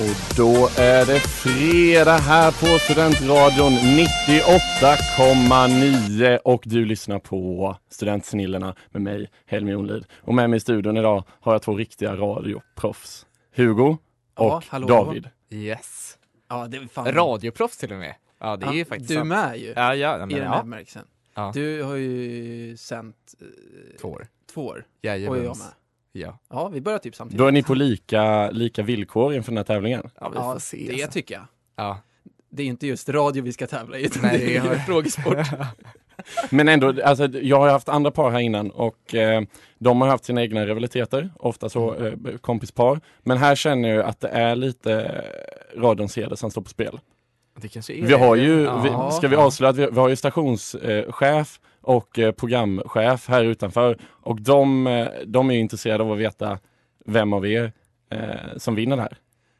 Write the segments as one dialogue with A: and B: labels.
A: Och då är det fredag här på Studentradion 98,9 och du lyssnar på Studentsnillena med mig, Helmi Jonlid. Och med mig i studion idag har jag två riktiga radioproffs. Hugo och
B: Ja, hallå.
A: David.
C: Yes.
B: Ja, det är fan...
C: Radioproffs till och med. Ja, det är
B: Ja,
C: ju faktiskt
B: Du
C: sant.
B: med ju,
C: Ja, ja, men,
B: i den här
C: ja.
B: Du har ju sänt eh,
C: Två år.
B: två år, och
C: Jajamens.
B: jag med.
C: Ja.
B: Ja, vi börjar typ samtidigt.
A: Då är ni på lika, lika villkor inför den här tävlingen.
C: ja, vi
B: Ja,
C: får se.
B: det
C: alltså.
B: tycker jag.
C: Ja.
B: Det är inte just radio vi ska tävla i, utan
C: Nej,
B: det är
C: jag-
B: ju frågesport.
A: Men ändå, alltså, jag har haft andra par här innan och eh, de har haft sina egna rivaliteter, ofta så eh, kompispar. Men här känner jag att det är lite eh, radions heder som står på spel.
C: Det kanske är
A: Vi har
C: det.
A: ju, vi, ska vi avslöja att vi, vi har ju stationschef och eh, programchef här utanför och de, eh, de är ju intresserade av att veta vem av er eh, som vinner det här.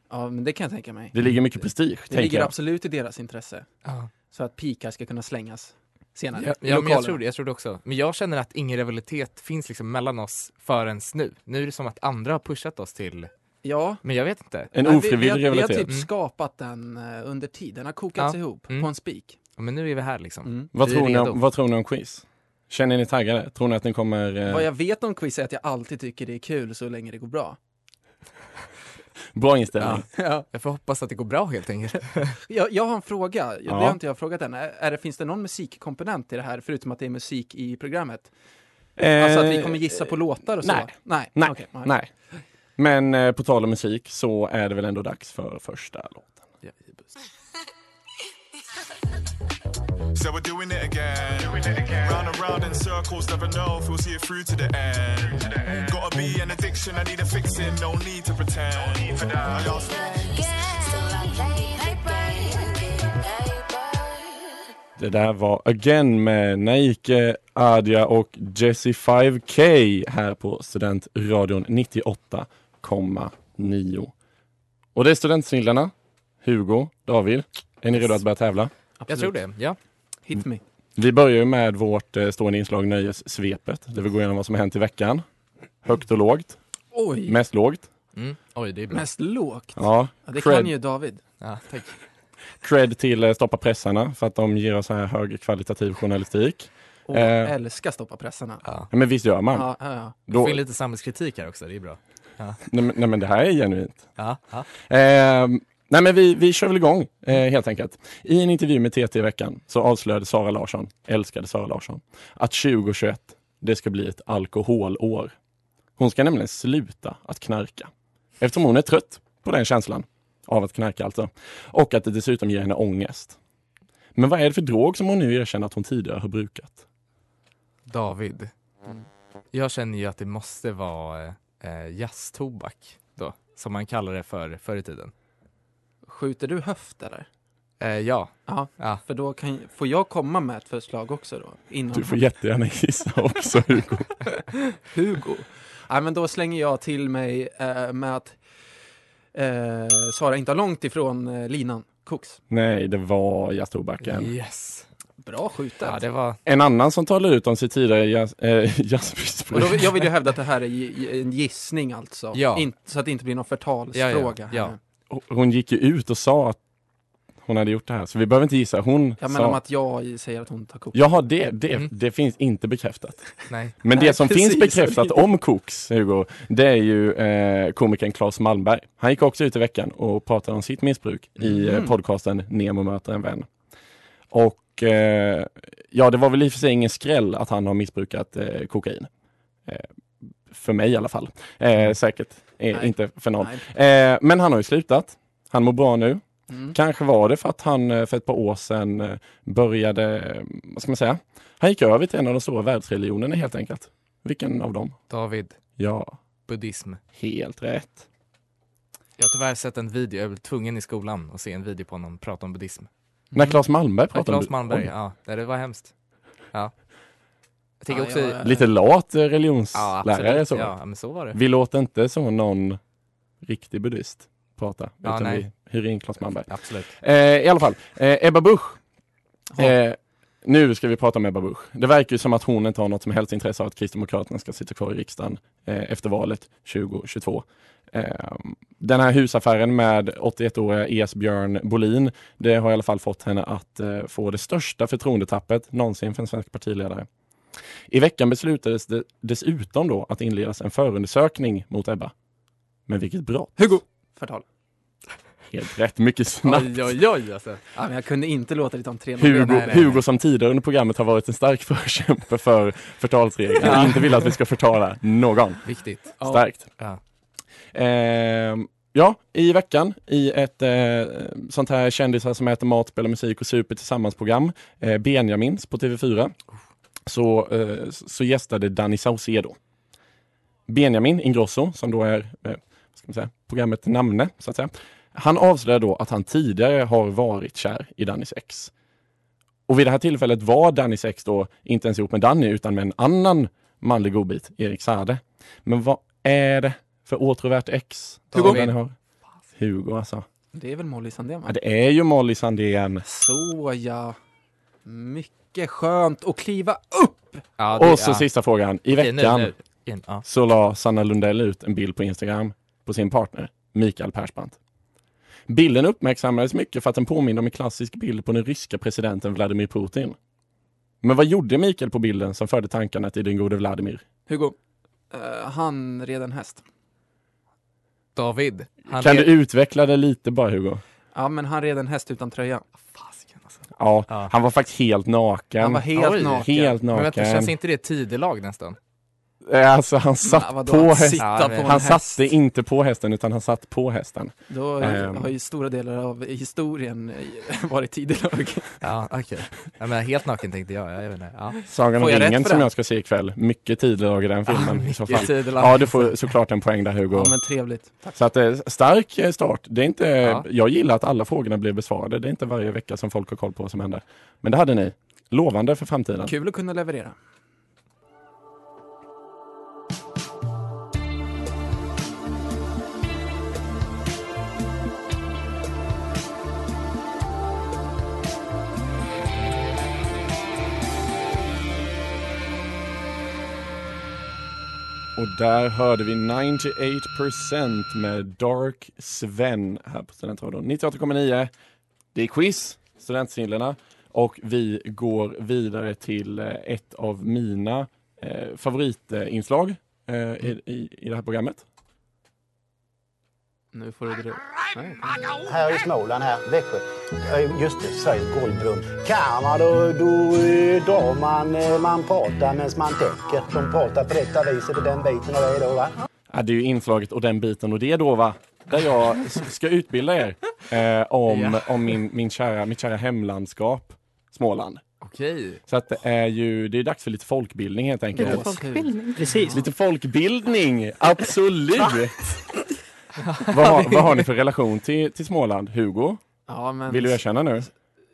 B: Ja, men det kan jag tänka mig.
A: Det ligger mycket prestige,
B: Det ligger
A: jag.
B: absolut i deras intresse.
C: Ja.
B: Så att pikar ska kunna slängas senare.
C: Ja, ja men jag tror det, jag tror det också. Men jag känner att ingen rivalitet finns liksom mellan oss förrän nu. Nu är det som att andra har pushat oss till,
B: Ja.
C: men jag vet inte.
A: En
B: Nej, vi, vi,
A: ofrivillig
B: har, vi har
A: rivalitet.
B: typ
C: Mm.
B: skapat den under tid. Den har kokats
C: Ja.
B: ihop
C: Mm.
B: på en spik.
C: Ja, Men nu är vi här liksom.
B: Mm.
A: Vad,
C: vi
A: tror ni om, vad tror ni om quiz? Känner ni taggade? Tror ni att ni kommer... Eh,
B: Vad jag vet om quiz är att jag alltid tycker det är kul så länge det går bra.
A: Bra inställning.
B: Ja.
C: Jag får hoppas att det går bra helt enkelt.
B: Jag, jag har en fråga, det
A: Ja.
B: har inte jag frågat än. Är, är det, finns det någon musikkomponent i det här, förutom att det är musik i programmet?
A: Eh,
B: Alltså att vi kommer gissa på låtar och så?
A: nej.
B: Nej.
A: Nej,
B: Okej,
A: nej. Men eh, på tal om musik så är det väl ändå dags för första låten.
D: So we're doing it again. Round and round in circles, never know if we'll see it through to the end. Gotta be an addiction, I need a fixing, no need to pretend. I ask
A: Det där var Again med Naike, Adja och Jessie 5K här på Studentradion 98,9. Och det är Studentsnillena, Hugo, David. Är ni redo att börja tävla?
C: Jag tror det, ja.
B: Hit me.
A: Vi börjar ju med vårt eh, stående inslag Nöjessvepet, där vi går igenom vad som har hänt i veckan. Högt och lågt,
B: Oj,
A: mest lågt.
C: Mm. Oj, det är bra.
B: mest lågt.
A: Ja,
B: Ja, det
A: Cred.
B: kan ju David.
C: Ja, tack.
A: cred till eh, Stoppa pressarna för att de ger oss så här högkvalitativ journalistik.
B: Och
A: Eh.
B: älskar stoppa pressarna.
C: Ja.
A: Ja, men visst gör man.
B: Ja, ja, ja.
C: Du
A: Då,
C: får in lite samhällskritik här också, det är bra.
A: nej, men- nej men det här är genuint.
C: Ja, ja.
A: Eh, nej men vi, vi kör väl igång eh, helt enkelt. I en intervju med TT i veckan så avslöjade Sara Larsson, älskade Sara Larsson, att 2021 det ska bli ett alkoholår. Hon ska nämligen sluta att knarka. Eftersom hon är trött på den känslan av att knarka alltså. Och att det dessutom ger henne ångest. Men vad är det för drog som hon nu erkänner att hon tidigare har brukat?
C: David. Jag känner ju att det måste vara eh, eh jazztobak då, som man kallar det för förr i tiden.
B: Skjuter du höft eller?
C: Eh, ja.
B: Ja,
C: ja.
B: för då kan, får jag komma med ett förslag också då? Innan
A: Du får jättegärna gissa också Hugo.
B: Hugo. Nej, men då slänger jag till mig eh, med att eh, Sara inte har långt ifrån eh, linan. Koks.
A: Nej, det var jazztobaken.
C: Yes.
B: Bra skjutet.
C: Ja, det var...
A: En annan som talar ut om sitt tidigare jazz, äh,
B: Och
A: jazzmissbruk.
B: då, jag vill ju hävda att det här är en gissning alltså.
C: Ja.
B: In, så att det inte blir någon förtalsfråga.
C: Ja, ja, ja.
B: här.
A: Hon gick ju ut och sa att hon hade gjort det här, så vi behöver inte gissa. Hon
B: Jag menar
A: sa...
B: om att jag säger att hon tar kok.
A: Jaha, det, det,
C: Mm.
A: det finns inte bekräftat.
C: Nej.
A: Men det
B: Nej,
A: som
B: precis.
A: finns bekräftat om Koks, Hugo, det är ju eh, komikern Claes Malmberg. Han gick också ut i veckan och pratade om sitt missbruk i eh,
B: Mm.
A: podcasten Nemo möter en vän. Och eh, ja, det var väl i och för sig ingen skräll att han har missbrukat eh, kokain. Eh, för mig i alla fall. Eh, säkert eh,
B: Nej.
A: inte för någon. Eh, men han har ju slutat. Han mår bra nu.
B: Mm.
A: Kanske var det för att han eh, för ett par år sedan eh, började, vad ska man säga, han gick över till en av de stora världsreligionerna helt enkelt. Vilken av dem?
C: David,
A: Ja,
C: buddhism.
A: helt rätt.
C: Jag har tyvärr sett en video, jag var tvungen i skolan att se en video på honom prata om buddhism.
A: När Claes Malmberg pratade
C: Claes
A: om
C: Malmberg,
A: Oj,
C: ja. Det var hemskt. Ja. Jag
B: Ja,
C: också...
B: jag-
A: Lite lat eh,
C: Ja,
A: religionslärare
C: absolut.
A: så.
C: Ja, men så var det.
A: Vi låter inte så någon riktig buddhist prata,
C: Ja,
A: utan
C: nej.
A: vi hyr in Claes Malmberg.
C: Absolut.
A: Eh, I alla fall, eh, Ebba Busch.
B: Ja.
A: Eh, nu ska vi prata om Ebba Busch. Det verkar ju som att hon inte har något som helst intresse av att Kristdemokraterna ska sitta kvar i riksdagen eh, efter valet 2022. Eh, den här husaffären med 81-åriga Esbjörn Bolin, det har i alla fall fått henne att eh, få det största förtroendetappet någonsin för en svensk partiledare. I veckan beslutades det dessutom då att inledas en förundersökning mot Ebba. Men vilket brott!
B: Hugo! Förtal.
A: Helt rätt, mycket snabbt.
C: Oj, oj, oj alltså.
B: Ja, men jag kunde inte låta det ta en tre
A: Hugo,
C: nej, nej.
A: Hugo som tidigare under programmet har varit en stark förkämpe för förtalsregler.
B: Ja.
A: Inte vill att vi ska förtala någon.
C: Viktigt.
A: Starkt.
C: Ja.
A: Ehm, ja, i veckan i ett eh, sånt här kändisar som äter mat, spelar musik och super tillsammans-program, eh, Benjamins på TV4, så, eh, så gästade Danny Saucedo. Benjamin Ingrosso, som då är eh, vad ska man säga, programmet namne, så att säga. Han avslöjade då att han tidigare har varit kär i Dannys ex. Och vid det här tillfället var Dannys ex då inte ens ihop med Danny utan med en annan manlig godbit, Erik Saade. Men vad är det för åtråvärt ex
C: Hugo.
A: Danny har? Hugo alltså.
B: Det är väl Molly Sandén va?
A: Ja, det är ju Molly Sandén.
B: Så ja. Mycket skönt att kliva upp!
C: Ja, det-
A: Och så
C: ja.
A: sista frågan. I
C: Okej, nu,
A: veckan
C: nu. In, ja.
A: så la Sanna Lundell ut en bild på Instagram på sin partner, Mikael Persbrandt. Bilden uppmärksammades mycket för att den påminner om en klassisk bild på den ryska presidenten Vladimir Putin. Men vad gjorde Mikael på bilden som förde tankarna till den gode Vladimir?
B: Hugo. eh, han red en häst.
C: David. Han
A: kan
C: red-
A: du utveckla det lite bara Hugo?
B: Ja, men han red en häst utan tröja.
C: Fasiken, alltså.
A: Ja,
C: Ja.
A: han var faktiskt helt naken.
B: Han var helt
C: Oj,
B: naken.
A: Helt
C: Men vänta,
A: naken.
C: känns inte det tidelag nästan?
A: Eh, Alltså han satt
B: Ja,
A: på hästen.
C: Ja,
B: på
A: Han
B: häst.
A: satte inte på hästen utan han satt på hästen.
B: Då
A: Ehm.
B: har ju stora delar av historien eh, varit tidelag.
C: Ja, okej. Ja, men helt naken tänkte jag. Jag vet inte. Ja.
A: Sagan om ringen som jag ska se ikväll. Mycket tidelag i den filmen i så fall.
C: Mycket tidelag.
A: Ja, du får såklart en poäng där Hugo.
B: Ja, men trevligt. Tack.
A: Så att eh, stark start. Det är inte,
C: Ja.
A: Jag gillar att alla frågorna blir besvarade. Det är inte varje vecka som folk har koll på vad som händer. Men det hade ni. Lovande för framtiden.
B: Kul att kunna leverera.
A: Och där hörde vi 98% med Dark Sven här på Studentradion 98,9. Det är quiz, studentsnillena. Och vi går vidare till eh, ett av mina eh, favoritinslag eh, i, i, i det här programmet.
B: Nu får du dra.
E: Här i Småland, här, Växjö. Just det, Sveriges golvbrunn. Kan man då, då drar man, eh, man pratar medan man tänker. De pratar på detta viset och den biten och det då va?
A: Ja, det är ju inslaget och den biten och det då va, där jag ska utbilda er eh, om, om min, min kära, mitt kära hemlandskap Småland.
C: Okej.
A: Så att det är ju, det är dags för lite folkbildning helt enkelt.
B: Lite folkbildning.
F: Precis.
A: Lite folkbildning, absolut! vad, har, vad har ni för relation till, till Småland? Hugo,
B: Ja, men,
A: vill du erkänna nu?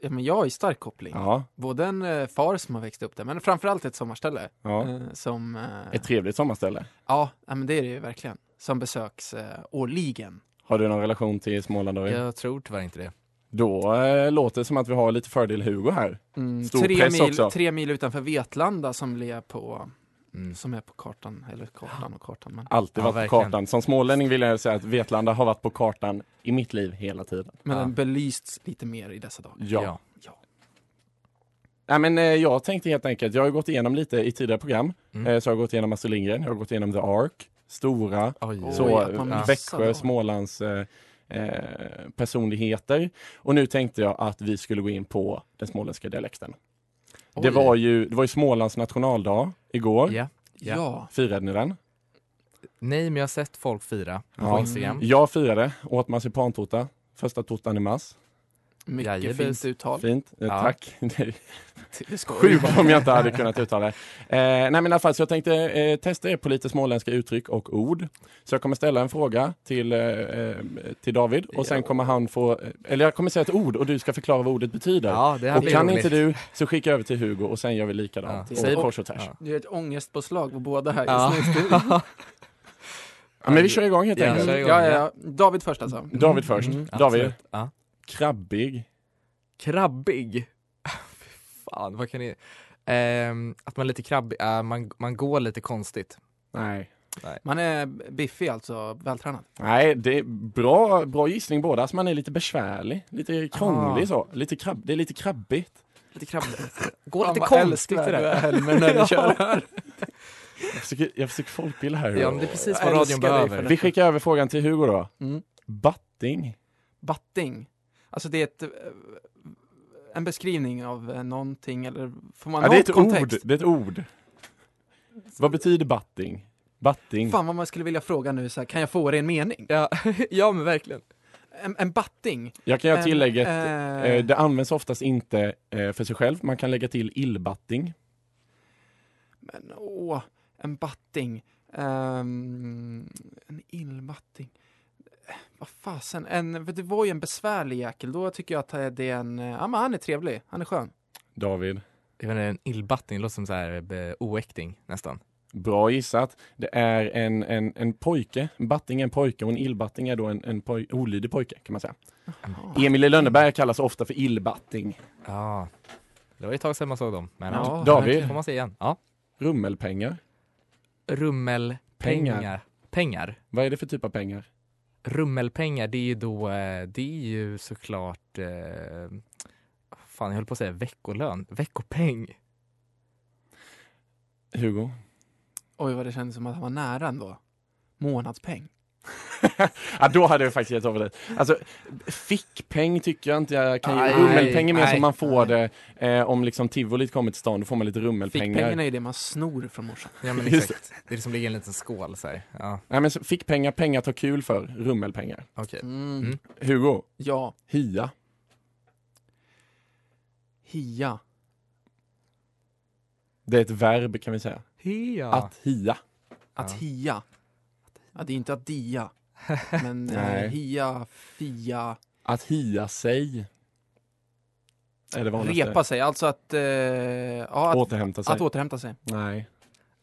B: ja, men jag har ju stark koppling.
A: Ja,
B: Både en eh, far som har växt upp där, men framförallt ett sommarställe.
A: ja.
B: Eh, som, eh,
A: Ett trevligt sommarställe.
B: ja, ja, men det är det ju verkligen. Som besöks eh, årligen.
A: Har du någon relation till Småland? David?
C: Jag tror tyvärr inte det.
A: Då eh, låter det som att vi har lite fördel Hugo här.
B: Mm,
A: Stor
B: tre,
A: press
B: mil,
A: också.
B: tre mil utanför Vetlanda som är på,
C: Mm.
B: som är på kartan, eller kartan och kartan. Men,
A: Alltid
C: Ja,
A: varit på
C: verkligen.
A: kartan. Som smålänning vill jag säga att Vetlanda har varit på kartan i mitt liv hela tiden.
B: men
C: Ja.
B: den belysts lite mer i dessa dagar.
A: Ja.
C: Ja.
B: Ja.
A: Nej, men, eh, jag tänkte helt enkelt, jag har gått igenom lite i tidigare program.
C: Mm.
A: Eh, så jag har gått igenom Astrid Lindgren, jag har gått igenom The Ark, Stora,
C: Oj,
B: Oj,
A: så
B: man
A: eh, Växjö. Smålands eh, eh, personligheter. Och nu tänkte jag att vi skulle gå in på den småländska dialekten. Det var, ju, det var ju Smålands nationaldag igår.
C: Ja. Ja.
B: Ja.
A: Firade ni den?
C: Nej, men jag har sett folk fira på
A: Ja.
C: Instagram.
A: Jag firade, åt marsipantårta. Första tårtan i mars.
B: Mycket
C: Jajebus.
B: fint uttal.
A: Fint,
C: Ja.
A: tack. Sjukt om jag inte hade kunnat uttala det. Eh, nej men i alla fall, så jag tänkte eh, testa er på lite småländska uttryck och ord. Så jag kommer ställa en fråga till, eh, eh, till David och sen kommer han få, eh, eller jag kommer säga ett ord och du ska förklara vad ordet betyder.
C: Ja, det här
A: och kan
C: roligt.
A: inte du så skicka över till Hugo och sen gör vi likadant.
C: Ja.
A: Säg
B: Och-
A: kors och tvärs.
C: Ja.
B: Det är ett ångestpåslag på båda här
C: Ja.
B: just nu.
A: Ja, men vi kör igång helt enkelt.
B: Ja, ja, ja. David först alltså.
A: David först.
C: Mm,
A: David.
C: Ja.
A: Krabbig.
C: Krabbig. Fan, vad kan det... Ehm, att man är lite krabbig, äh, man, man går lite konstigt.
A: Nej.
B: Man är biffig alltså, vältränad.
A: Nej, det är bra, bra gissning båda. Alltså man är lite besvärlig, lite krånglig
C: Ah.
A: så. Lite krabb, det är lite krabbigt.
C: Lite krabbigt. Går
B: Fan,
C: lite konstigt det
B: du
C: där.
B: är, Helmer, när du kör här.
A: Jag försöker, jag försöker folkbilda här.
C: Ja, men det är precis vad radion behöver.
A: Vi skickar över frågan till Hugo då.
B: Mm.
A: Batting.
B: Batting. Alltså det är ett, eh, en beskrivning av eh, någonting eller får man
A: Ja, det är ett
B: kontext?
A: ord. Det är ett ord. Vad betyder batting? Batting.
B: Fan vad man skulle vilja fråga nu så här, kan jag få det i en mening?
C: Ja, ja men verkligen.
B: En, en batting?
A: Jag kan göra tillägget,
B: eh,
A: det används oftast inte eh, för sig själv. Man kan lägga till illbatting.
B: Men åh, en batting. Ehm, en illbatting. Eh, Vad fasen, en, för det var ju en besvärlig jäkel. Då tycker jag att det är en, eh, ja men han är trevlig, han är skön.
A: David.
C: Jag inte, en illbatting, det låter som så här eh, oäkting nästan.
A: Bra gissat. Det är en, en, en pojke. En batting är en pojke och en illbatting är då en, en poj, olydig pojke kan man säga. Emil i Lönneberga kallas ofta för illbatting.
C: Ja, det var ett tag sedan man såg dem. Men
B: Ja,
A: David.
C: får man se igen. Ja.
A: Rummelpengar.
C: Rummelpengar.
A: Pengar.
C: Pengar.
A: Vad är det för typ av pengar?
C: Rummelpengar, det är ju då, eh, det är ju såklart, eh, fan jag höll på att säga veckolön, veckopeng.
A: Hugo?
B: Oj vad det kändes som att han var nära ändå. Månadspeng.
A: ja, då hade jag faktiskt gett över det. Alltså, fickpeng tycker jag inte jag kan ge. Rummelpeng är mer som man får det eh, om liksom tivolit kommer till stan. Då får man lite rummelpengar.
B: Fickpengarna är ju det man snor från morsan.
C: Ja men exakt, det är det som ligger i en liten skål så här. Ja,
A: Nej, men så fickpengar, pengar tar kul för. Rummelpengar.
C: okej.
B: Mm.
C: Mm.
A: Hugo?
B: Ja,
A: Hia.
B: hia.
A: Det är ett verb kan vi säga.
C: Ja.
A: Att hia.
B: Att
C: Ja.
B: hia. Ja, det är inte att dia. Men eh, hia, fia,
A: Att hia sig. Är det vanligaste.
B: repa sig. Alltså att, eh, ja, att,
A: Återhämta sig.
B: att återhämta sig.
A: Nej.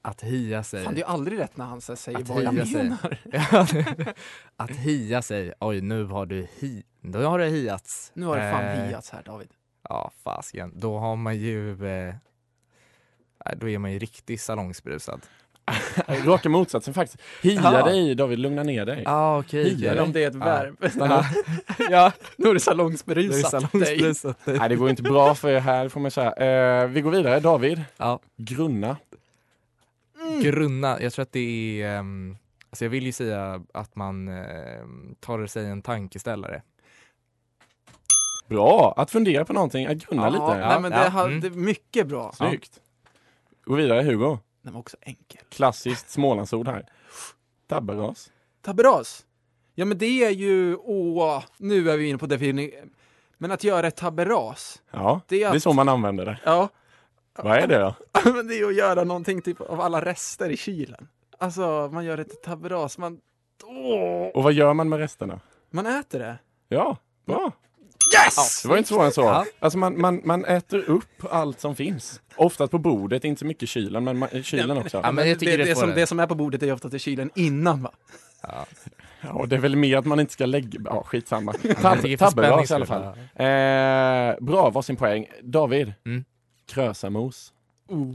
C: Att hia sig.
B: Fan, det är ju aldrig rätt när han så säger
C: Att
B: vad jag
C: hia sig.
B: menar.
C: att hia sig, oj nu har du hi, då har det hiats.
B: Nu har det fan
C: Eh,
B: hiats här David.
C: Ja fasiken, då har man ju, eh, nej, då är man ju riktigt salongsberusad.
A: Raka motsatsen faktiskt. Hia
C: Ja.
A: dig David, lugna ner dig.
C: Ja okej.
A: Hia
B: Eller om det är ett verb.
C: Ja.
B: ja, nu är det
C: Då är det
B: salongsberusat.
C: salongsberusat.
A: Nej, det går inte bra för er här får man säga. Eh, vi går vidare. David.
C: Ja.
A: Grunna.
C: Grunna, jag tror att det är, ehm, alltså jag vill ju säga att man ehm, tar sig en tankeställare.
A: Bra. Att fundera på någonting, att grunna
B: Ja,
A: lite.
B: nej, men det,
C: Ja.
B: har,
C: Mm.
B: det är mycket bra.
A: Snyggt. Gå vidare Hugo.
B: Den var också enkel.
A: Klassiskt Smålandsord här. Tabberas.
B: Tabberas. Ja men det är ju, åh, nu är vi inne på definition. Men att göra ett tabberas.
A: Ja,
B: Det är
A: det är
B: att-
A: så man använder det.
B: Ja,
A: Vad är det då?
B: men det är att göra någonting typ av alla rester i kylen. Alltså, man gör ett tabberas, man, åh,
A: Och vad gör man med resterna?
B: man äter det.
A: Ja, bra.
B: Yes!
A: Det var inte svårare än så.
C: Ja.
A: Alltså man, man, man äter upp allt som finns. Oftast på bordet, inte så mycket i kylen, men man, i kylen också.
C: Ja, men jag tycker
B: det,
C: det
B: som,
C: det.
B: som är på bordet är oftast i kylen innan va?
C: Ja.
A: Ja, det är väl mer att man inte ska lägga... Ja, skitsamma. Tab Tabberas i alla fall. Eh, bra, varsin poäng. David.
C: Mm.
A: Krösamos.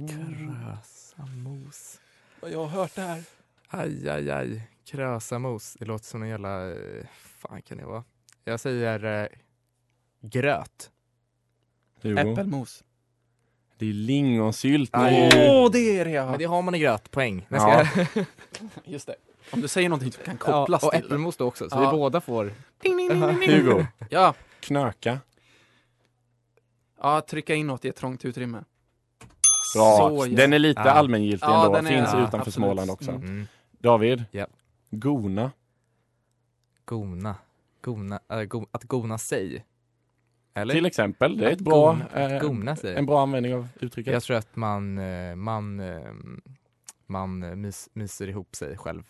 C: Krösamos.
B: Jag har hört det här.
C: Aj, aj, aj. Krösamos. Det låter som en jävla... eh, fan kan det vara? Jag säger eh, gröt.
A: Hugo.
B: Äppelmos.
A: Det är lingonsylt.
B: Åh, det är det ja!
C: Men det har man i gröt, poäng. Men
A: Ja.
B: Just det. Om du säger någonting som kan
C: ja,
B: kopplas
C: och
B: till det.
C: äppelmos då också, så
B: Ja.
C: vi båda får...
B: Ding, ding, ding, ding, ding.
A: Hugo.
B: Ja.
A: Knöka.
B: ja, trycka inåt i ett trångt utrymme.
A: Bra.
B: Så, ja.
A: Den är lite
C: Ja.
A: allmängiltig
B: Ja,
A: ändå.
B: den är-
A: Finns
B: ja,
A: utanför
B: absolut.
A: Småland också.
B: Mm.
C: Mm.
A: David.
C: Ja.
A: Gona.
C: Gona. Gona. Äh, go, att gona sig. Eller?
A: Till exempel. Det är ett bra,
C: gona-
A: eh,
C: gona sig.
A: en bra användning av uttrycket.
C: Jag tror att man, eh, man, eh, man mys, myser ihop sig själv.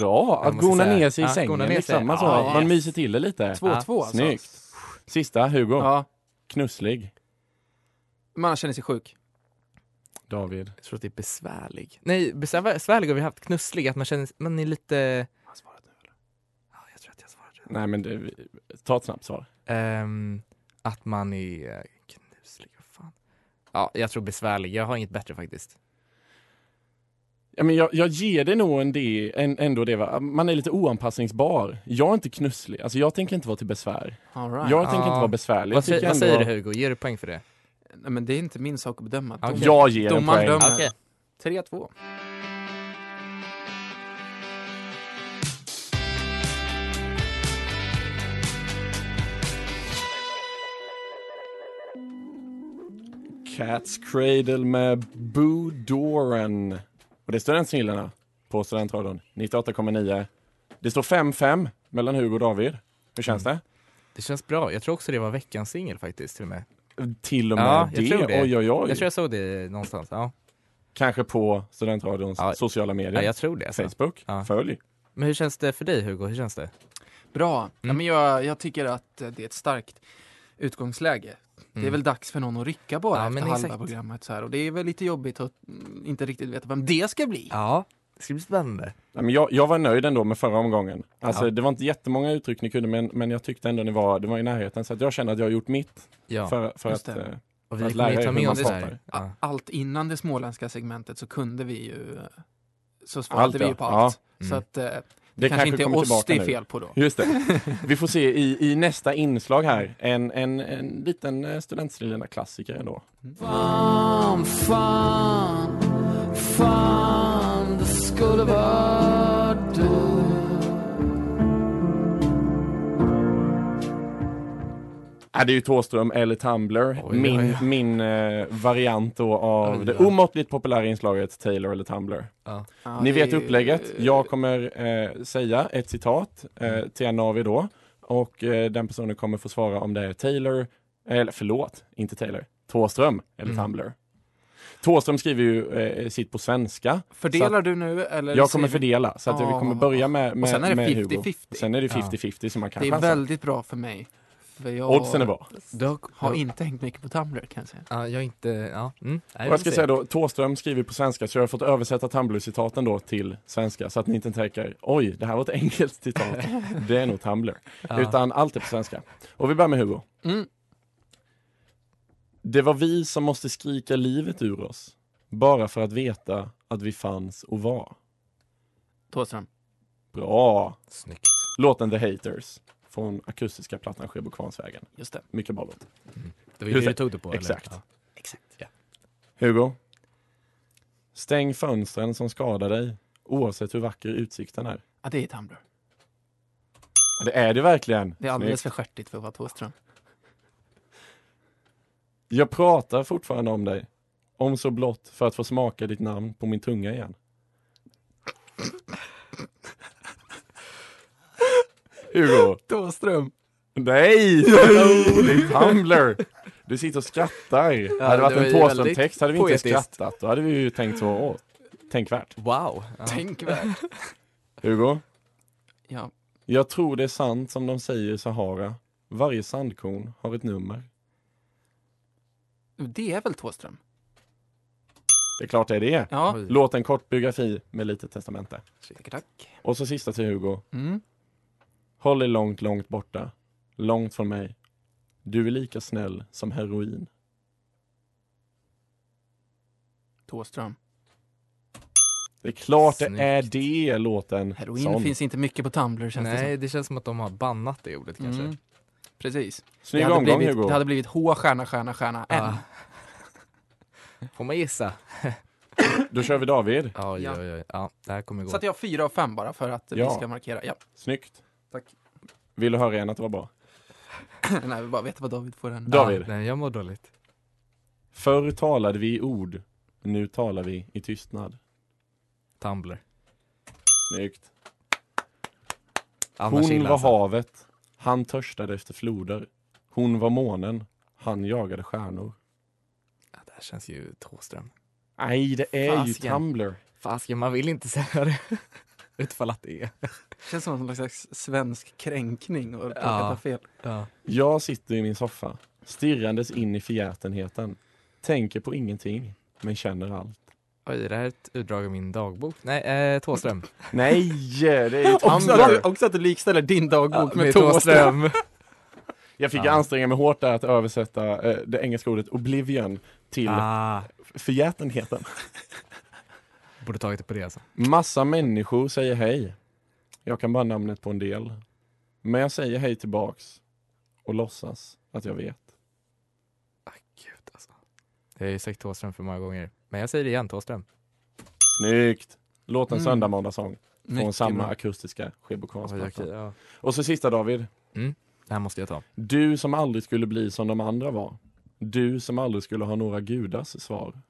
A: Bra.
C: Jag
A: Att gona
C: säga-
A: ner sig i
C: Ja,
A: sängen.
C: ner sig.
A: Liksom. Alltså,
C: Ja,
A: Man
C: yes.
A: myser till det lite.
B: 2-2 alltså.
A: Snyggt. Sista, Hugo.
B: Ja,
A: Knusslig.
B: man känner sig sjuk.
A: David.
C: Jag tror att det är besvärlig. Nej, besvär- besvärlig har vi haft. Knusslig, att man känner, man är lite... Ja, jag tror att jag svarade rätt.
A: Nej men det, ta ett snabbt svar.
C: Ehm, att man är knuslig, vad fan. Ja, jag tror besvärlig. Jag har inget bättre faktiskt.
A: Ja, men jag, jag ger det nog en det, en, ändå det. Va? Man är lite oanpassningsbar. Jag är inte knusslig. Alltså jag tänker inte vara till besvär.
B: All right.
A: Jag tänker inte vara besvärlig.
C: Vad,
A: Jag
C: säger, vad säger du Hugo? Ger du poäng för det?
B: Nej, men det är inte min sak att bedöma.
C: Okej.
A: Jag ger en poäng.
B: dömer.
C: Okej.
B: 3-2.
A: Cat's Cradle med Boo Doran. Och det är Studentsnillena på Studentradion 98,9. Det står 5-5 mellan Hugo och David. Hur känns
C: Mm.
A: det?
C: Det känns bra. Jag tror också det var veckans singel faktiskt till och med.
A: Till och med
C: Ja, jag
A: det.
C: tror det.
A: Oj, oj, oj.
C: Jag tror jag såg det någonstans. Ja,
A: Kanske på Studentradions
C: Ja.
A: sociala medier.
C: ja jag tror det. Alltså.
A: Facebook.
C: Ja.
A: Följ.
C: Men hur känns det för dig Hugo? Hur känns det?
B: Bra. Ja,
C: Mm.
B: men jag, jag tycker att det är ett starkt utgångsläge. Det är
C: Mm.
B: väl dags för någon att rycka bara
C: Ja,
B: efter
C: men
B: halva
C: exakt.
B: programmet. Så här. Och det är väl lite jobbigt att mm, inte riktigt veta vem det ska bli.
C: Ja, det ska bli spännande.
A: Nej, men jag, jag var nöjd ändå med förra omgången. Alltså,
C: Ja.
A: Det var inte jättemånga uttryck ni kunde, men, men jag tyckte ändå ni var, det var i närheten. Så att jag känner att jag har gjort mitt
C: Ja,
A: för, för
B: just
A: att...
B: det.
C: och vi
A: att lära
C: ta med oss Ja.
B: Allt innan det småländska segmentet så kunde vi ju så svarade
A: Allt,
B: vi ju
A: ja.
B: på allt.
C: Ja.
B: Så
C: Mm.
B: att eh, det,
A: Det
B: kanske inte är oss
A: tillbaka
B: det är
A: nu.
B: fel på då.
A: Just det. Vi får se i, i nästa inslag här, en, en, en liten eh, studentsnillena klassiker ändå.
G: Fan, fan, fan, det skulle vara
A: Ja, det är ju Thåström eller Tumblr,
C: Oj,
A: min,
C: oj, oj.
A: min eh, variant då av
C: Oj,
A: det omåttligt populära inslaget Taylor eller Tumblr.
C: Ja.
B: Ja,
A: Ni vet upplägget. Jag kommer eh, säga ett citat eh, till en av er då och eh, den personen kommer få svara om det är Taylor, eller förlåt, inte Taylor, Thåström eller
C: Mm.
A: Tumblr. Thåström skriver ju eh, sitt på svenska.
B: Fördelar du nu eller?
A: Jag kommer
B: vi-
A: fördela så att vi
B: Ja.
A: kommer börja med, med,
B: sen är det
A: med Hugo.
B: 50-50.
A: Sen är det
C: Ja.
A: 50-50 så man kan
B: Det är
A: chansa.
B: väldigt bra för mig. För jag
A: Oddsen är bra.
C: Du har,
B: inte hängt mycket på Tumblr kan jag säga.
C: Ja, jag inte, ja. Mm. Nej,
A: Och jag ska säga då, Thåström skriver på svenska så jag har fått översätta Tumblr-citaten då till svenska så att ni inte tänker oj, det här var ett enkelt citat. det är nog Tumblr.
C: Ja.
A: Utan allt är på svenska. Och vi börjar med Hugo.
B: Mm.
A: Det var vi som måste skrika livet ur oss. Bara för att veta att vi fanns och var.
B: Thåström.
A: Bra!
C: Snyggt.
A: Låten The Haters från akustiska plattan Sjöbo Kvarnsvägen.
B: Just det.
A: Mycket bra låt.
C: Det var ju
A: det
C: du tog det på,
A: Exakt.
C: eller? Ja.
B: Exakt.
A: Hugo. Stäng fönstren som skadar dig, oavsett hur vacker utsikten är.
B: Ja, det är Tumblr.
A: Ja, Det är det verkligen.
B: Det är alldeles
A: Snyggt.
B: för stjärtigt för att vara Thåström.
A: Jag pratar fortfarande om dig. Om så blott för att få smaka ditt namn på min tunga igen. Hugo.
B: Thåström.
A: Nej! Det är Tumblr! Du sitter och skrattar. hade det varit en Thåström-text hade vi inte
C: poetiskt.
A: skrattat. Då hade vi ju tänkt så, åh, tänkvärt.
C: Wow. Ja.
B: Tänkvärt.
A: Hugo.
B: Ja.
A: Jag tror det är sant som de säger i Sahara. Varje sandkorn har ett nummer.
B: Det är väl Thåström?
A: Det är klart det är det.
B: Ja.
A: Låt en kort biografi med lite testamente.
B: Tack, tack.
A: Och så sista till Hugo.
B: Mm.
A: Håll dig långt, långt borta. Långt från mig. Du är lika snäll som heroin.
B: Thåström.
A: Det är klart
C: Snyggt.
A: det är det låten.
B: Heroin
A: Sån.
B: finns inte mycket på Tumblr känns det
C: Nej,
B: som.
C: det känns som att de har bannat det ordet kanske.
B: Mm. Precis.
A: Snygg
B: det, hade
A: omgång
B: blivit,
A: Hugo.
B: det hade blivit H, stjärna, stjärna, stjärna, N.
C: Ah. Får man gissa?
A: Då kör vi David.
C: Ja,
B: Ja.
C: ja, ja. ja det här kommer gå.
B: Så att jag har fyra av fem bara för att vi
A: Ja.
B: ska markera. Ja.
A: Snyggt.
B: Tack.
A: Vill du höra igen att det var bra?
B: Nej, vill bara veta vad David får.
A: David.
C: Ja, nej, jag mår dåligt.
A: Förr talade vi i ord. Nu talar vi i tystnad.
C: Tumblr.
A: Snyggt.
C: Annars
A: Hon var havet. Han törstade efter floder. Hon var månen. Han jagade stjärnor.
C: Ja, det här känns ju Thåström.
A: Nej, det är ju
C: Fasiken.
A: Tumblr.
C: Fasiken, man vill inte säga det. Utfall att det är.
B: känns som en slags svensk kränkning och
C: Ja.
B: fel.
C: Ja.
A: Jag sitter i min soffa, stirrandes in i förgätenheten. Tänker på ingenting, men känner allt.
C: Oj, det här är ett utdrag av min dagbok. Nej, eh, Thåström.
A: Nej, det är ju
B: Också
A: Tumblr.
B: också att du likställer din dagbok med
C: med
B: Thåström.
C: Thåström.
A: Jag fick
C: Ja.
A: anstränga mig hårt där att översätta eh, det engelska ordet oblivion till
C: ah,
A: förgätenheten.
C: borde tagit på det alltså.
A: Massa människor säger hej. Jag kan bara namnet på en del. Men jag säger hej tillbaks och låtsas att jag vet.
C: Ah, gud alltså. Det har jag ju sagt Thåström för många gånger. Men jag säger det igen, Thåström.
A: Snyggt! Låt en
B: Mm.
A: söndag måndagssång från
B: Mycket
A: samma
B: bra.
A: akustiska
C: Oj,
A: skivbokstavsplatta.
C: okej, ja.
A: Och så sista David.
C: Det här måste jag ta.
A: Du som aldrig skulle bli som de andra var. Du som aldrig skulle ha några gudars svar.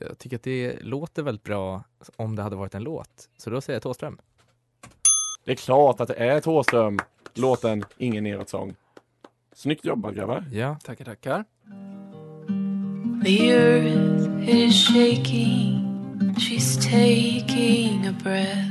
C: Jag tycker att det låter väldigt bra om det hade varit en låt. Så då säger jag Thåström.
A: Det är klart att det är Thåström. Låten Ingen neråt-sång. Snyggt jobbat grabbar.
C: Ja.
B: Tackar, tackar.
G: The earth is shaking, she's taking a breath.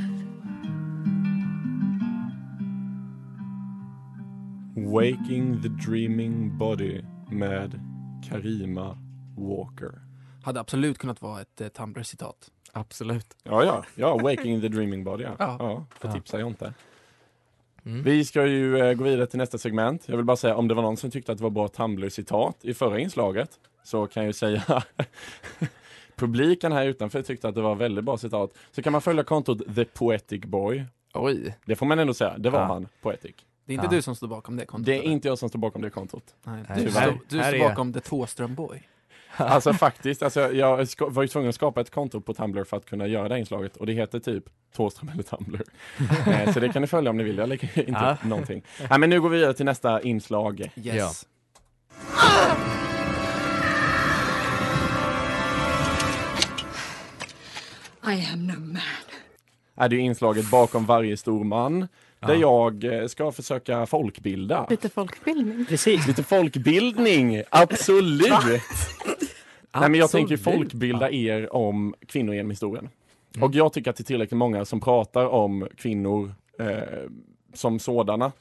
A: Waking the dreaming body med Karima Walker.
B: Hade absolut kunnat vara ett eh, Tumblr-citat.
C: Absolut.
A: Ja, ja, ja, Waking the dreaming body ja.
B: Ja.
A: ja får
C: Ja.
A: tipsa Jonte.
C: Mm.
A: Vi ska ju eh, gå vidare till nästa segment. Jag vill bara säga om det var någon som tyckte att det var bra Tumblr-citat i förra inslaget så kan jag ju säga publiken här utanför tyckte att det var väldigt bra citat. Så kan man följa kontot The Poetic Boy.
C: Oj.
A: Det får man ändå säga, det var
C: Ja.
A: han, Poetic.
B: Det är inte
C: Ja.
B: du som står bakom det kontot?
A: Det är
B: eller?
A: inte jag som står bakom det kontot.
B: Nej, du, du
C: Här
B: står bakom The Thåström Boy.
A: Alltså faktiskt, alltså, jag var ju tvungen att skapa ett konto på Tumblr för att kunna göra det här inslaget och det heter typ Thåström eller Tumblr. eh, så det kan ni följa om ni vill, jag lägger inte
C: Ja.
A: någonting. Nej men nu går vi vidare till nästa inslag.
B: Yes.
G: I am no man.
A: Är det ju inslaget bakom varje stor man. Där jag eh, ska försöka folkbilda.
H: Lite folkbildning.
F: Precis.
A: Lite folkbildning, absolut! Nej men jag tänker folkbilda er om kvinnor genom historien.
C: Mm.
A: Och jag tycker att det är tillräckligt många som pratar om kvinnor eh, som sådana.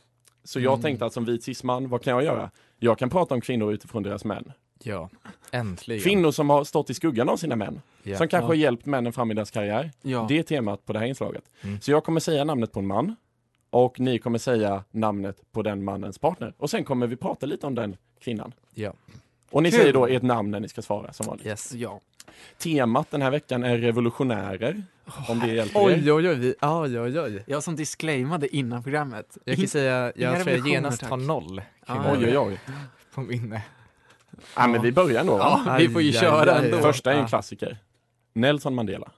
A: Så jag
B: Mm.
A: tänkte att som vit cisman, vad kan jag göra? Jag kan prata om kvinnor utifrån deras män.
C: Ja. Äntligen.
A: Kvinnor som har stått i skuggan av sina män.
C: Ja.
A: Som kanske
B: Ja.
A: har hjälpt männen fram i deras karriär.
B: Ja.
A: Det är temat på det här inslaget.
C: Mm.
A: Så jag kommer säga namnet på en man. Och ni kommer säga namnet på den mannens partner. Och sen kommer vi prata lite om den kvinnan.
C: Ja.
A: Och ni
B: Kul.
A: säger då ert namn när ni ska svara som vanligt.
C: Yes.
B: ja.
A: Temat den här veckan är revolutionärer. Om det hjälper
C: Oj, oj, oj. vi- Oj, oj, oj.
B: Jag som disclaimade innan programmet.
C: Jag kan säga, jag tror jag genast
B: tack.
C: har noll
B: Ah,
A: Oj, oj, oj.
C: på minne.
A: Ja, men vi börjar va?
B: Ja, vi får ju
C: Aj,
B: köra
C: aj, aj.
B: ändå.
A: Första är en klassiker. Nelson Mandela.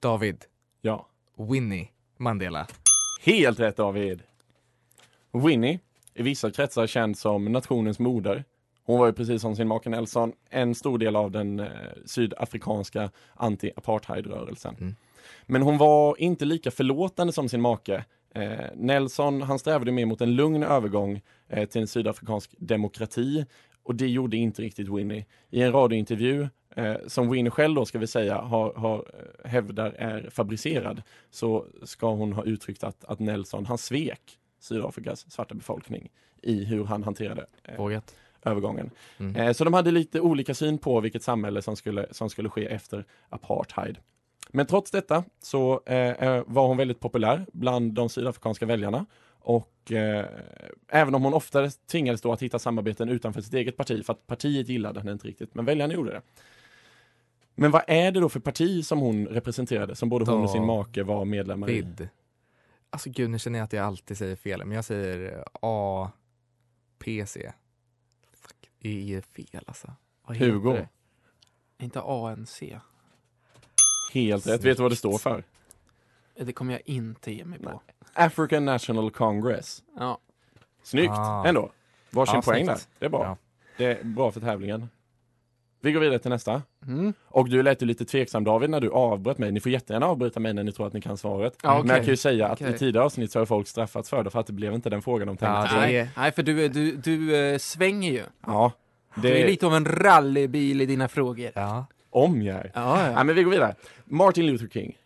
C: David.
A: Ja.
C: Winnie Mandela.
A: Helt rätt David. Winnie, i vissa kretsar känd som nationens moder. Hon var ju precis som sin make Nelson en stor del av den eh, sydafrikanska anti-apartheidrörelsen.
C: Mm.
A: Men hon var inte lika förlåtande som sin make. Eh, Nelson, han strävade mer mot en lugn övergång eh, till en sydafrikansk demokrati och det gjorde inte riktigt Winnie. I en radiointervju eh, som Winnie själv då ska vi säga har, har eh, hävdar är fabricerad så ska hon ha uttryckt att, att Nelson, han svek Sydafrikas svarta befolkning i hur han hanterade eh, övergången.
C: Mm.
A: Eh, så de hade lite olika syn på vilket samhälle som skulle, som skulle ske efter apartheid. Men trots detta så eh, eh, var hon väldigt populär bland de sydafrikanska väljarna och eh, även om hon ofta tvingades då att hitta samarbeten utanför sitt eget parti för att partiet gillade henne inte riktigt, men väljarna gjorde det. Men vad är det då för parti som hon representerade, som både hon och sin make var medlemmar i?
C: Alltså gud, nu känner jag att jag alltid säger fel, men jag säger APC. Fuck, det är fel alltså. Vad heter
A: Hugo.
C: det?
B: Inte ANC.
A: Helt rätt, vet du vad det står för?
B: Det kommer jag inte ge mig på.
A: African National Congress.
B: Ja.
A: Snyggt
C: Ah.
A: ändå. Varsin
C: Ja,
A: poäng där.
C: snyggt.
A: Det är bra.
C: Ja.
A: Det är bra för tävlingen. Vi går vidare till nästa.
B: Mm.
A: Och du lät ju lite tveksam David när du avbröt mig. Ni får jättegärna avbryta mig när ni tror att ni kan svaret.
B: Ja, okej.
A: Men jag kan ju säga att
B: Okej.
A: i tidigare avsnitt så har folk straffats för det för att det blev inte den frågan de tänkte.
C: Ja,
A: sig.
C: det
B: Nej, för du, du, du eh, svänger ju.
A: ja.
B: Du är
A: Det
B: lite av en rallybil i dina frågor.
C: Ja.
A: om jag är.
B: Ja,
A: Ja,
B: ja.
A: men vi går vidare. Martin Luther King.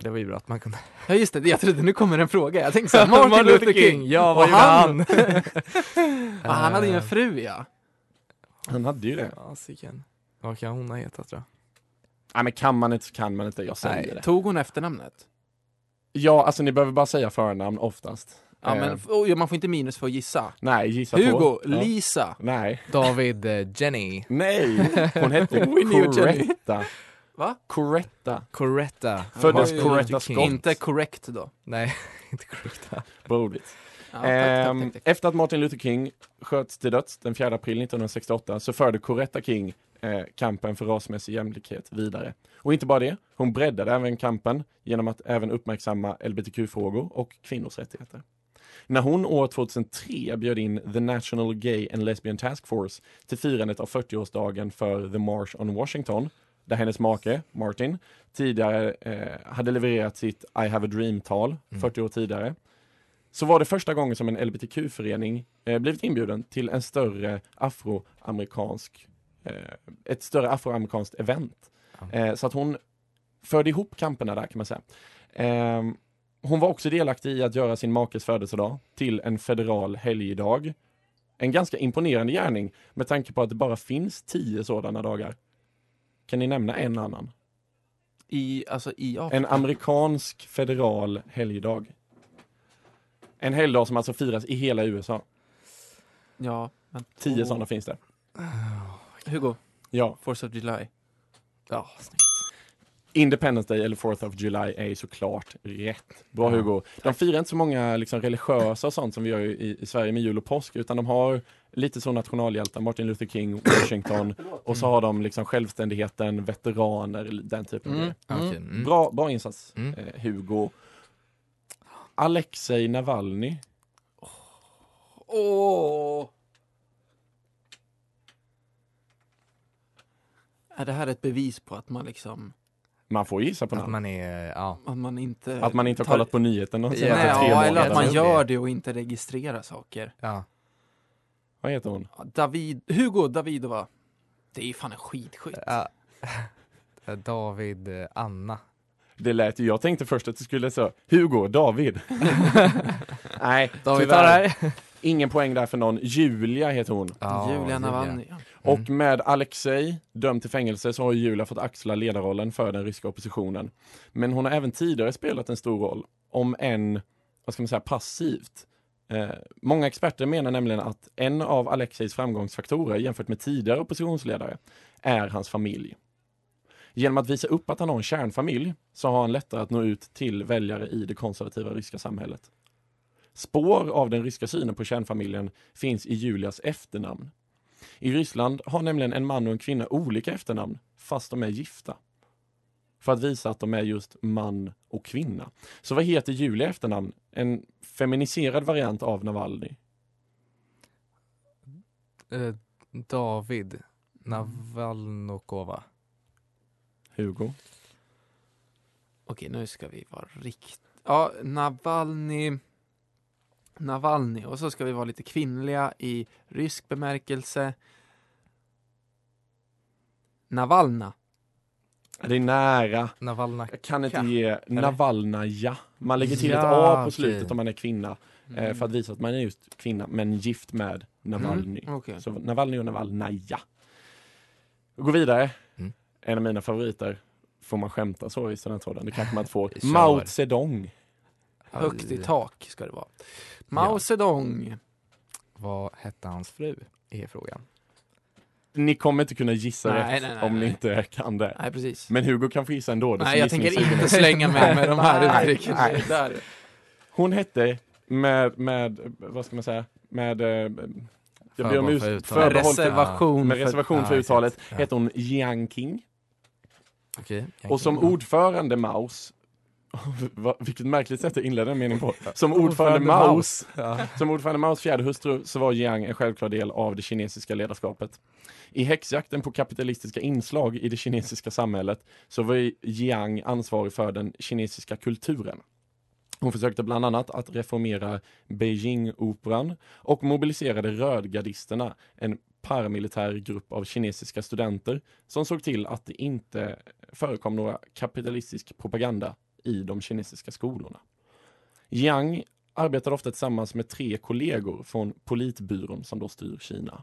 C: Det var ju bra att man kunde...
B: ja just det, jag trodde nu kommer en fråga. Jag tänkte såhär, Martin Luther King.
C: Ja,
B: Och
C: vad gjorde han?
B: Ja, han hade ju en fru ja.
A: Han hade ju det.
C: Fasiken. Vad kan hon ha hetat tror
A: Nej men kan man inte så kan man inte. Jag säger
C: Nej.
A: det.
B: Tog hon efternamnet?
A: Ja, alltså ni behöver bara säga förnamn oftast.
B: Ja
A: Eh,
B: men oh, man får inte minus för att gissa.
A: Nej, gissa på.
B: Hugo,
A: Ja.
B: Lisa.
A: Nej.
C: David eh, Jenny.
A: Nej, hon hette
B: Jenny.
A: Coretta.
B: Va?
A: Coretta.
C: Coretta.
A: Föddes
B: Oj,
A: Coretta. Scott.
B: Inte korrekt då.
C: Nej, inte Coretta.
A: Brodigt.
B: Ja, tack,
A: Ehm,
B: tack, tack.
A: Efter att Martin Luther King sköts till döds den 4 april 1968 så förde Coretta King eh, kampen för rasmässig jämlikhet vidare. Och inte bara det, hon breddade även kampen genom att även uppmärksamma LBTQ-frågor och kvinnors rättigheter. När hon år 2003 bjöd in The National Gay and Lesbian Task Force till firandet av 40-årsdagen för The March on Washington, där hennes make, Martin, tidigare eh, hade levererat sitt I have a dream-tal 40 år tidigare, så var det första gången som en LBTQ-förening eh, blivit inbjuden till en större afroamerikansk, eh, ett större afroamerikanskt event. Eh, så att hon förde ihop kamperna där kan man säga. Eh, hon var också delaktig i att göra sin makes födelsedag till en federal helgdag. En ganska imponerande gärning med tanke på att det bara finns tio sådana dagar. Kan ni nämna en annan?
B: I, alltså i Afrika.
A: En amerikansk federal helgdag. En helgdag som alltså firas i hela USA.
B: Ja, men...
A: Tio
B: Åh.
A: sådana finns det.
B: Hugo,
A: Ja,
B: Force of July.
C: Ja, snyggt.
A: Independence Day eller 4th of July är ju såklart rätt. Bra
C: Ja,
A: Hugo. De firar inte så många liksom, religiösa och sånt som vi gör i, i Sverige med jul och påsk, utan de har lite så nationalhjältar, Martin Luther King, Washington, och så har de liksom självständigheten, veteraner, den typen av
B: Mm.
A: grejer.
C: Okej, mm.
A: Bra, bra insats,
C: Mm.
A: eh, Hugo. Alexej Navalny.
B: Åh! Är det här ett bevis på att man liksom,
A: Man får gissa på
C: Att
A: namn.
C: man är, ja.
B: att man inte...
A: Att man inte har
B: tar-
A: kollat på nyheten de
C: Ja,
A: senaste
B: Nej,
A: tre
B: ja,
A: månaderna.
B: eller att man gör det och inte registrerar saker.
C: ja.
A: Vad heter hon?
B: Ja, David, Hugo Davidova. Det är fan en skitskytt.
C: ja. David, eh, Anna.
A: Det lät ju, jag tänkte först att det skulle så Hugo, David. Nej,
C: David
A: tyvärr. Ingen poäng där för någon. Julia heter hon.
C: Ja,
B: Julia Navalny. ja.
C: Mm.
A: Och med Alexej dömd till fängelse så har Julia fått axla ledarrollen för den ryska oppositionen. Men hon har även tidigare spelat en stor roll, om än, vad ska man säga, passivt. Eh, många experter menar nämligen att en av Alexejs framgångsfaktorer jämfört med tidigare oppositionsledare är hans familj. Genom att visa upp att han har en kärnfamilj så har han lättare att nå ut till väljare i det konservativa ryska samhället. Spår av den ryska synen på kärnfamiljen finns i Julias efternamn. I Ryssland har nämligen en man och en kvinna olika efternamn fast de är gifta. För att visa att de är just man och kvinna. Så vad heter Julia i efternamn? En feminiserad variant av Navalny.
C: Eh, David Navalnokova.
A: Hugo.
B: Okej, nu ska vi vara rikt... Ja, Navalny... Navalny. Och så ska vi vara lite kvinnliga i rysk bemärkelse. Navalna.
A: Det är nära.
C: Navalna.
A: Jag kan inte ge Navalnaja. Man lägger till ett A på slutet
C: okej.
A: om man är kvinna. Eh, för att visa att man är just kvinna, men gift med Navalny.
B: Mm, okej.
A: Så Navalny och Navalnaja. Går vidare. En av mina favoriter. Får man skämta så i studentradion? Det kanske man inte får. Mao Zedong.
B: Högt i tak ska det vara. Mao Zedong.
C: Vad hette hans fru? Är frågan.
A: Ni kommer inte kunna gissa
B: Nej,
A: rätt
B: nej, nej,
A: om ni
B: nej.
A: inte kan det.
B: Nej, precis.
A: Men Hugo kan få gissa ändå.
B: Nej, jag tänker inte slänga mig med de här
A: Nej,
B: uttrycken.
A: nej.
B: Där.
A: Hon hette med, med, vad ska man säga, med eh, jag ber om
C: för uttalet.
A: förbehåll för-
B: Reservation
A: med
B: för-
A: reservation
C: Ja,
A: för uttalet.
C: Ja.
A: hette hon Jiang King.
C: Okej.
A: Och som ordförande Maus, Va- vilket märkligt sätt att inleda en mening på. Som ordförande Maus, som ordförande Maus fjärde hustru så var Jiang en självklar del av det kinesiska ledarskapet. I häxjakten på kapitalistiska inslag i det kinesiska samhället så var Jiang ansvarig för den kinesiska kulturen. Hon försökte bland annat att reformera Beijing-operan och mobiliserade rödgardisterna, en paramilitär grupp av kinesiska studenter som såg till att det inte förekom några kapitalistisk propaganda i de kinesiska skolorna. Yang arbetade ofta tillsammans med tre kollegor från politbyrån som då styr Kina.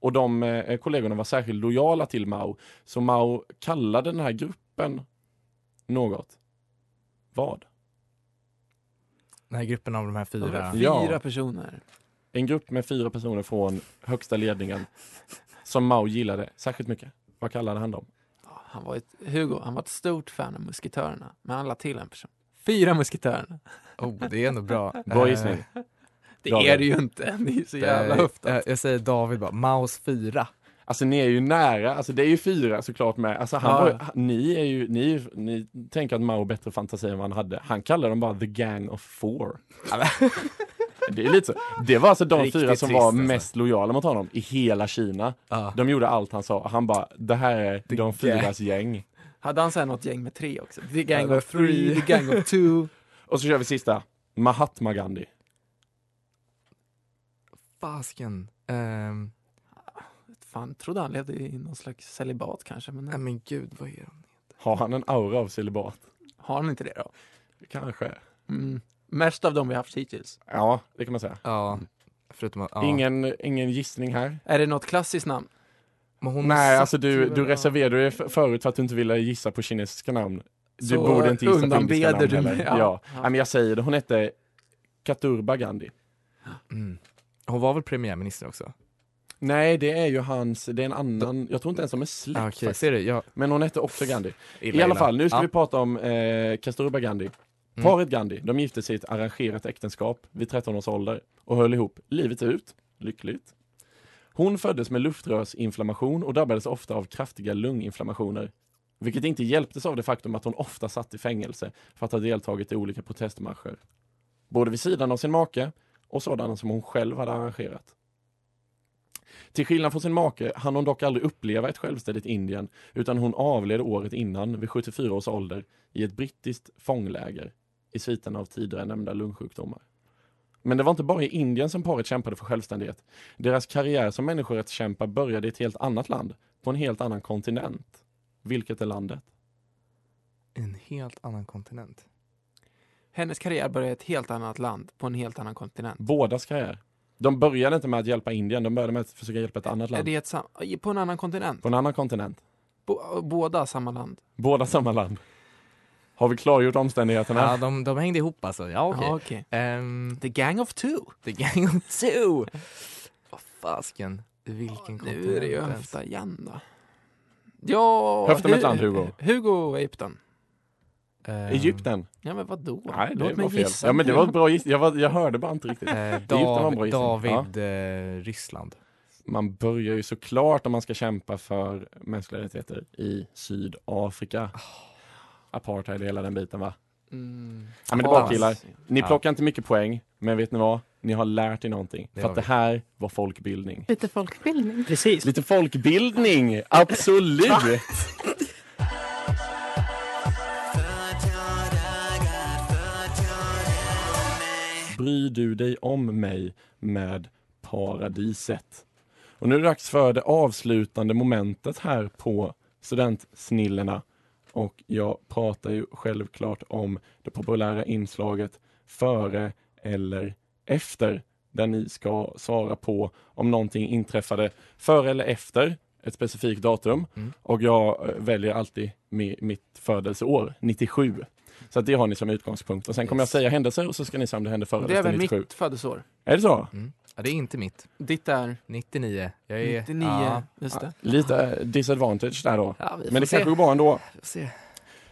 A: Och de eh, kollegorna var särskilt lojala till Mao, så Mao kallade den här gruppen något. Vad?
C: Den här gruppen av de här fyra.
A: Ja.
B: Fyra personer.
A: En grupp med fyra personer från högsta ledningen som Mao gillade särskilt mycket. Vad kallade han dem?
B: Han var ett, Hugo, han var ett stort fan av musketörerna. Men han la till en person. Fyra musketörerna.
C: Oh, det är ändå bra.
A: Bra
C: Eh,
A: gissning.
B: Det
A: David.
B: är det ju inte. Det är så jävla höftat.
C: eh, Jag säger David bara, Maus fyra.
A: Alltså ni är ju nära, alltså det är ju fyra såklart med. Alltså han
B: Ja.
A: var, ju- ni är ju, ni, ni tänker att Mao bättre fantasi än vad han hade. Han kallar dem bara the gang of four. det är lite så. Det var alltså de
C: Riktigt
A: fyra som
C: trist,
A: var
C: alltså.
A: mest lojala mot honom i hela Kina.
C: Ja.
A: De gjorde allt han sa. Han bara, det här är
C: The
A: de fyras gäng.
B: Hade han sen något gäng med tre också? The gang of three, the gang of two.
A: Och så kör vi sista. Mahatma Gandhi.
C: Fasken. Ehm,
B: Fan, trodde han levde i någon slags celibat kanske. Men
C: nej men gud, vad är han?
A: Har han en aura av celibat?
B: har han inte det då?
A: Kanske.
B: Mm. Mest av dem vi haft hittills.
A: Ja, det kan man säga.
C: Ja, förutom att... Ja.
A: Ingen, ingen gissning här.
B: Är det något klassiskt namn?
A: Nej, alltså du, du reserverade dig för- förut för att du inte ville gissa på kinesiska namn. Du
B: Så
A: borde inte gissa på indiska namn
B: du
A: heller.
B: mig,
A: Ja.
B: ja.
A: Ja. Men jag säger det, hon hette Katurba Gandhi.
C: Mm. Hon var väl premiärminister också?
A: Nej, det är ju hans, det är en annan, jag tror inte ens de är släkt
C: Ah, Okej,
A: faktiskt.
C: ser du? Jag,
A: Men hon hette också Gandhi.
C: illa,
A: I alla
C: illa.
A: fall, nu ska
C: ja.
A: vi prata om eh, Kasturba Gandhi.
C: Mm.
A: Paret Gandhi, de gifte sig i ett arrangerat äktenskap vid 13 års ålder och höll ihop livet ut, lyckligt. Hon föddes med luftrörsinflammation och drabbades ofta av kraftiga lunginflammationer. Vilket inte hjälptes av det faktum att hon ofta satt i fängelse för att ha deltagit i olika protestmarscher. Både vid sidan av sin make och sådana som hon själv hade arrangerat. Till skillnad från sin make hann hon dock aldrig uppleva ett självständigt Indien utan hon avled året innan vid 74 års ålder i ett brittiskt fångläger i sviten av tidigare nämnda lungsjukdomar. Men det var inte bara i Indien som paret kämpade för självständighet. Deras karriär som människorättskämpar började i ett helt annat land, på en helt annan kontinent. Vilket är landet?
C: En helt annan kontinent.
B: Hennes karriär började i ett helt annat land, på en helt annan kontinent.
A: Bådas karriär. De började inte med att hjälpa Indien, de började med att försöka hjälpa ett annat
B: Är
A: land.
B: det ett sam- på en annan kontinent?
A: På en annan kontinent.
B: Bo- båda samma land?
A: Båda samma land. Har vi klargjort omständigheterna?
C: Ja, de, de hängde ihop alltså. Ja, okej.
B: Ja, okej.
C: Ehm,
B: The gang of two.
C: the gang of two! Vad fasken. Vilken kontinent
B: Nu är det ju höfta igen då. Ja,
A: Höfta med ett land, Hugo.
B: Hugo Egypten.
C: Ehm,
A: Egypten?
B: Ja men vadå?
A: Nej, det
B: Låt
A: var
B: mig
A: fel.
B: gissa
A: Ja men det var ett bra giss. Jag, var, jag hörde bara inte riktigt.
C: Eh,
A: Egypten var en bra gissning.
C: David, eh, Ryssland.
A: Man börjar ju såklart om man ska kämpa för mänskliga rättigheter i Sydafrika. Apartheid, hela den biten va?
B: Mm.
A: Ja, men det
B: Ja.
A: killar. Ni
C: Ja.
A: plockar inte mycket poäng, men vet ni vad? Ni har lärt er någonting.
C: Det
A: för att det här var folkbildning.
H: Lite folkbildning.
I: Precis.
A: Lite folkbildning, absolut! Bryr du dig om mig med paradiset? Och nu är det dags för det avslutande momentet här på Studentsnillena. Och jag pratar ju självklart om det populära inslaget före eller efter där ni ska svara på om någonting inträffade före eller efter ett specifikt datum
C: Mm.
A: och jag eh, väljer alltid mi, mitt födelseår, 97. Så det har ni som utgångspunkt. Och sen kommer jag
C: Yes.
A: säga händelser och så ska ni säga om det hände före
B: Det är
A: eller efter
B: även
A: 97.
B: mitt födelseår.
A: Är det så?
C: Mm. Ja, det är inte mitt.
B: Ditt är
C: 99. Jag är,
B: 99,
C: Ja,
B: just det.
A: Lite eh, disadvantage där då.
C: ja,
A: Men det
C: se.
A: kanske går bra ändå.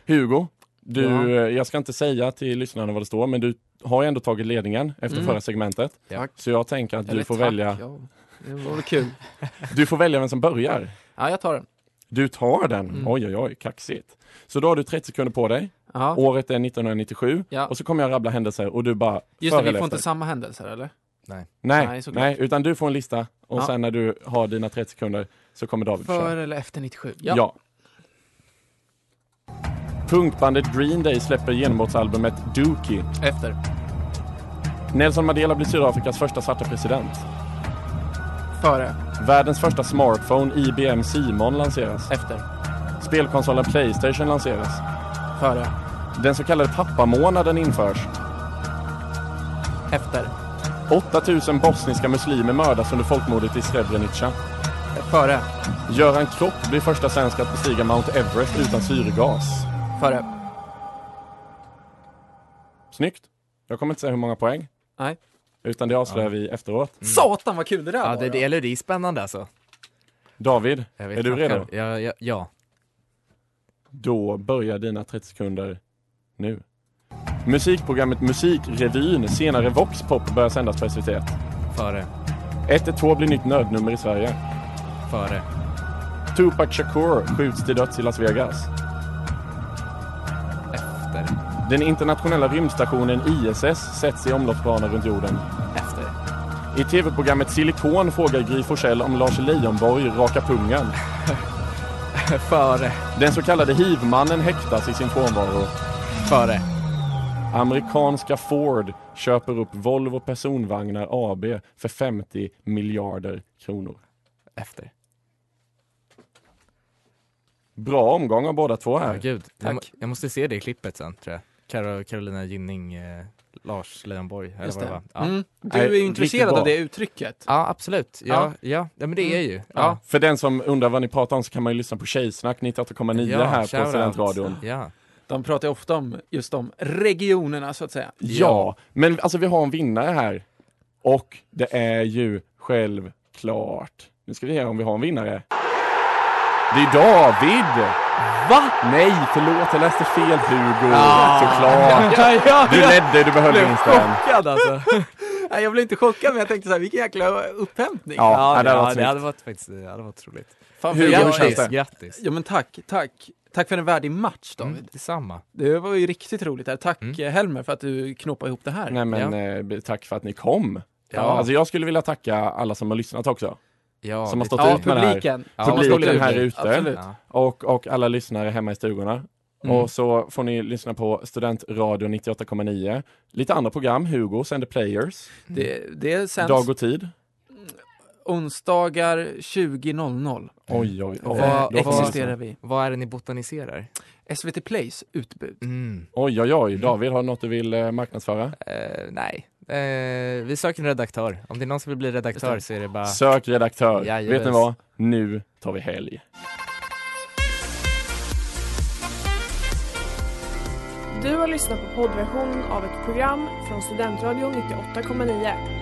A: Hugo, du,
B: Ja.
A: eh, jag ska inte säga till lyssnarna vad det står, men du har ju ändå tagit ledningen efter
B: Mm.
A: förra segmentet.
B: Tack.
A: Så jag tänker att du
B: Eller
A: får,
B: tack,
A: välja,
B: Ja, det var kul.
A: du får välja vem som börjar.
B: Ja, jag tar den.
A: Du tar den.
B: Mm.
A: Oj, oj, oj, kaxigt. Så då har du 30 sekunder på dig.
B: Ja.
A: Året är 1997
B: Ja.
A: och så kommer jag rabbla händelser och du bara
B: Just det, vi får
A: efter.
B: inte samma händelser eller?
A: Nej,
B: Nej,
A: nej,
B: såklart.
A: utan du får en lista och
B: Ja.
A: sen när du har dina 30 sekunder så kommer David köra.
B: Före eller efter 97?
A: Ja. Punkbandet Green Day släpper genombrottsalbumet Dookie.
B: Efter.
A: Nelson Mandela blir Sydafrikas första svarta president.
B: Före.
A: Världens första smartphone IBM Simon lanseras.
B: Efter.
A: Spelkonsolen Playstation lanseras.
B: Före.
A: Den så kallade pappamånaden införs.
B: Efter.
A: 8000 bosniska muslimer mördas under folkmordet i Srebrenica.
B: Före.
A: Göran Kropp blir första svensk att bestiga Mount Everest utan syrgas.
B: Före.
A: Snyggt. Jag kommer inte säga hur många poäng.
B: Nej.
A: Utan det avslöjar vi efteråt.
B: Satan vad kul det där
C: Ja,
B: var
C: det, det, eller det är spännande alltså.
A: David,
C: Jag vet
A: är du
C: knappt
A: redo?
C: själv. Ja, ja, ja.
A: Då börjar dina 30 sekunder nu. Musikprogrammet Musikrevyn, senare Vox Pop, börjar sändas på SVT.
C: Före.
A: 112 blir nytt nödnummer i Sverige.
C: Före.
A: Tupac Shakur skjuts till döds i Las Vegas.
C: Efter.
A: Den internationella rymdstationen ISS sätts i omloppsbana runt jorden.
C: Efter.
A: I tv-programmet Silikon frågar Gry Forssell om Lars Leijonborg rakar pungen.
C: Före.
A: Den så kallade hivmannen häktas i sin frånvaro.
C: Före.
A: Amerikanska Ford köper upp Volvo Personvagnar AB för 50 miljarder kronor.
C: Efter.
A: Bra omgång av båda två
C: Ja,
A: här.
C: gud. Jag, må- jag måste se det klippet sen tror jag. Karo, Carolina Gynning, eh, Lars Leijonborg.
B: Just
C: det
B: det.
C: Ja.
B: Mm. Du är ju intresserad av det uttrycket.
C: ja, absolut. Ja, ja. ja, men det är ju. Ja.
A: För den som undrar vad ni pratar om så kan man ju lyssna på Tjejsnack 98,9
C: Ja,
A: här på. Studentradion.
C: Ja.
B: De pratar ju ofta om just de regionerna så att säga.
A: Ja, men alltså vi har en vinnare här. Och det är ju självklart. Nu ska vi se om vi har en vinnare. Det är David! Va? Nej, förlåt, jag läste fel Hugo. Såklart.
B: Ja, ja,
A: Du ledde, du behöll
B: blev
A: vinsten.
B: chockad alltså. Nej, jag blev inte chockad men jag tänkte så här, vilken jäkla upphämtning.
A: Ja,
C: Ja,
A: det hade varit
C: det hade varit faktiskt, det hade varit roligt.
B: Fan,
A: Hugo, hur
B: jag,
A: känns det?
C: Grattis.
B: Ja men tack, tack. Tack för en värdig match David.
C: Mm, detsamma.
B: Det var ju riktigt roligt här. Tack
C: Mm.
B: eh, Helmer för att du knoppade ihop det här.
A: Nej men eh, tack för att ni kom.
C: Ja.
A: Alltså jag skulle vilja tacka alla som har lyssnat också.
C: Ja,
A: Som har stått
B: ja,
A: ut med det här.
B: publiken.
C: Ja,
A: Publiken här ute.
C: Ja.
A: Och, och alla lyssnare hemma i stugorna.
B: Mm.
A: Och så får ni lyssna på Studentradio 98,9. Lite andra program, Hugo sänder Players,
B: Det, det sänds
A: Dag och Tid.
B: Onsdagar 20.00.
A: Oj, oj, oj.
B: Eh,
C: vad-
A: man
B: existerar vi.
C: Vad är det ni botaniserar?
B: SVT Plays utbud.
C: Mm.
A: oj, oj, oj. David, har du något du vill eh, marknadsföra?
C: Eh, nej. Eh, vi söker en redaktör. Om det är någon som vill bli redaktör så är det bara...
A: Sök redaktör.
C: Jajamän.
A: Vet ni vad? Nu tar vi helg.
J: Du har lyssnat på poddversionen av ett program från Studentradion 98,9.